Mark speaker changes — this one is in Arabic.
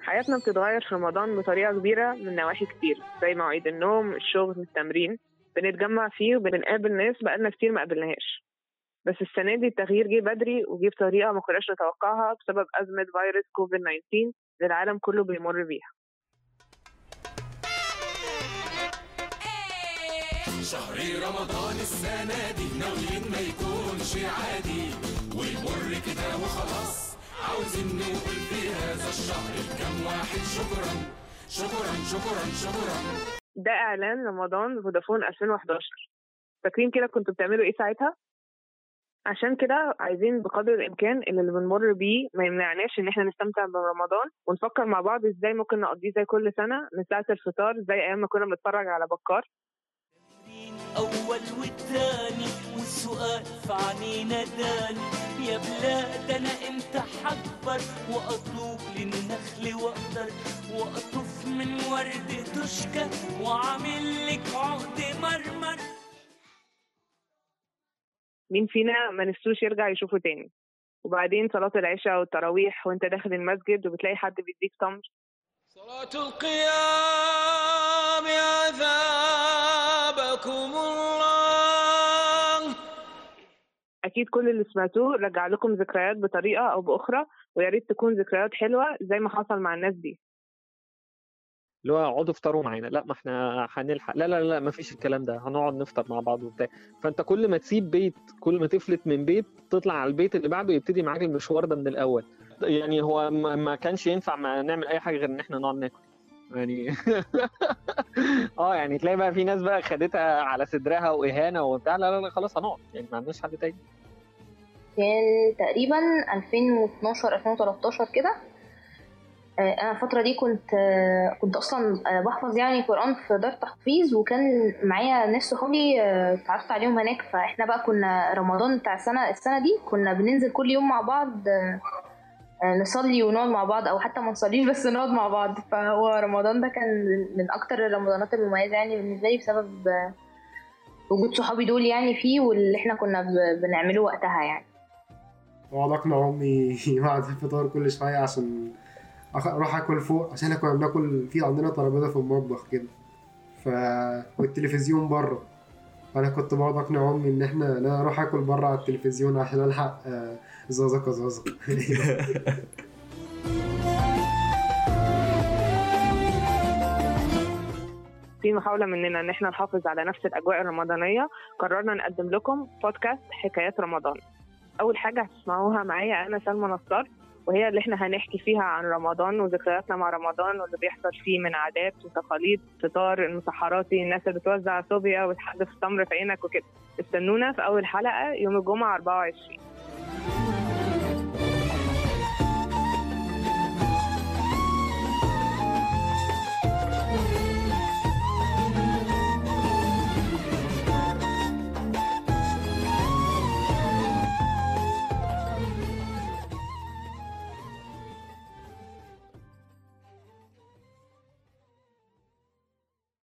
Speaker 1: حياتنا بتتغير في رمضان بطريقة كبيرة من نواحي كتير زي مواعيد النوم الشغل التمرين. بنتجمع فيه وبنقابل ناس بقالنا كتير ما قابلناهاش. بس السنة دي التغيير جه بدري وجه بطريقة ما كناش نتوقعها بسبب أزمة فيروس كوفيد 19 اللي العالم كله بيمر بيها.
Speaker 2: شهر رمضان السنة دي ناويين ما يكونش عادي. ويمر كده وخلاص عاوزين نقول في هذا الشهر لكم واحد شكرا شكرا شكرا شكرا.
Speaker 1: ده إعلان رمضان فودافون 2011 فاكرين كده كنتوا بتعملوا إيه ساعتها؟ عشان كده عايزين بقدر الإمكان اللي, بنمر بيه ما يمنعناش إن إحنا نستمتع برمضان ونفكر مع بعض إزاي ممكن نقضيه زي كل سنة من ساعة الفطار زي أيام ما كنا بنتفرج على بكار.
Speaker 3: أول والتاني والسؤال في عينينا داني يا بلاد أنا إمتى حكبر وأطوب للنخل وأقدر. وأطف من ورد تشكى وأعمل لك عقد مرمر.
Speaker 1: مين فينا ما نفسوش يرجع يشوفه تاني؟ وبعدين صلاة العشاء والتراويح وأنت داخل المسجد وبتلاقي حد بيديك تمر.
Speaker 3: صلاة القيام عذابكم
Speaker 1: أكيد كل اللي سمعتوه رجع لكم ذكريات بطريقة أو بأخرى ويا ريت تكون ذكريات حلوة زي ما حصل مع الناس دي.
Speaker 4: اللي هو اقعدوا افطروا معانا. لا ما إحنا هنلحق. لا لا لا ما فيش الكلام ده. هنقعد نفطر مع بعض وبتاع. فأنت كل ما تسيب بيت كل ما تفلت من بيت تطلع على البيت اللي بعده يبتدي معاك المشوار ده من الأول. يعني هو ما كانش ينفع ما نعمل أي حاجة غير إن إحنا نقعد ناكل. يعني آه يعني تلاقي بقى في ناس بقى خدتها على صدرها وإهانة وبتاع. لا لا لا خلاص هنقعد. يعني ما عندناش حد تاني.
Speaker 5: كان تقريبا 2012 2013 كده. آه، أنا الفترة دي كنت آه، كنت أصلا آه، بحفظ يعني قران في دار تحفيظ وكان معايا ناس صحابي اتعرفت عليهم هناك. فإحنا بقى كنا رمضان بتاع السنة السنة دي كنا بننزل كل يوم مع بعض نصلي ونقعد مع بعض أو حتى ما نصليش بس نقعد مع بعض. فهو رمضان ده كان من أكتر الرمضانات المميزة يعني بالنسبة لي بسبب وجود صحابي دول يعني فيه واللي إحنا كنا بنعمله وقتها يعني.
Speaker 6: واقعد أقنع أمي بعد الفطار كل شوية عشان أروح آكل فوق عشان إحنا كنا بناكل في عندنا ترابيزه في المطبخ كده. ف والتلفزيون بره. فأنا كنت بقعد أقنع أمي إن إحنا إن أنا أروح آكل بره على التلفزيون عشان ألحق آه، زازا زازا.
Speaker 1: في محاولة مننا إن إحنا نحافظ على نفس الأجواء الرمضانية قررنا نقدم لكم بودكاست حكايات رمضان. أول حاجة هتسمعوها معايا أنا سلمى نصار وهي اللي إحنا هنحكي فيها عن رمضان وذكرياتنا مع رمضان واللي بيحصل فيه من عادات وتقاليد فطار المسحراتي الناس اللي بتوزع صوبيا وتحدف التمر في عينك وكده. استنونا في أول حلقة يوم الجمعة 24